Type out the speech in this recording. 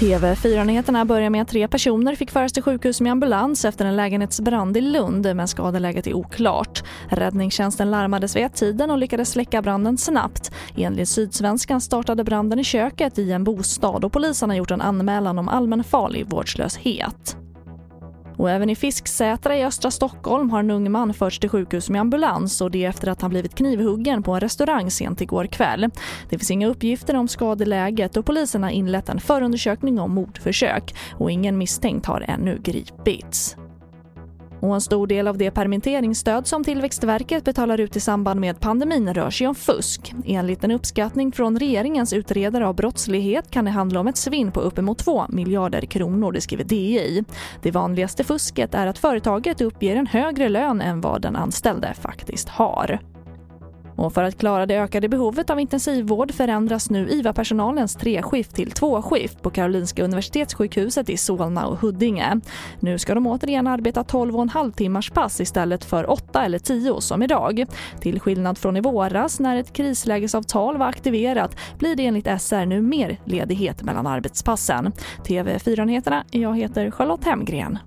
TV4-nyheterna börjar med att tre personer fick föras till sjukhus med ambulans efter en lägenhetsbrand i Lund men skadeläget är oklart. Räddningstjänsten larmades vid tiden och lyckades släcka branden snabbt. Enligt Sydsvenskan startade branden i köket i en bostad och polisen har gjort en anmälan om allmänfarlig vårdslöshet. Och även i Fisksätra i östra Stockholm har en ung man förts till sjukhus med ambulans och det efter att han blivit knivhuggen på en restaurang sent igår kväll. Det finns inga uppgifter om skadeläget och polisen har inlett en förundersökning om mordförsök och ingen misstänkt har ännu gripits. Och en stor del av det permitteringsstöd som Tillväxtverket betalar ut i samband med pandemin rör sig om fusk. Enligt en uppskattning från regeringens utredare av brottslighet kan det handla om ett svinn på uppemot 2 miljarder kronor, det skriver DI. Det vanligaste fusket är att företaget uppger en högre lön än vad den anställde faktiskt har. Och för att klara det ökade behovet av intensivvård förändras nu IVA-personalens treskift till tvåskift på Karolinska Universitetssjukhuset i Solna och Huddinge. Nu ska de återigen arbeta 12,5 timmars pass istället för 8 eller 10 som idag. Till skillnad från i våras när ett krislägesavtal var aktiverat blir det enligt SR nu mer ledighet mellan arbetspassen. TV4-nyheterna, jag heter Charlotte Hemgren.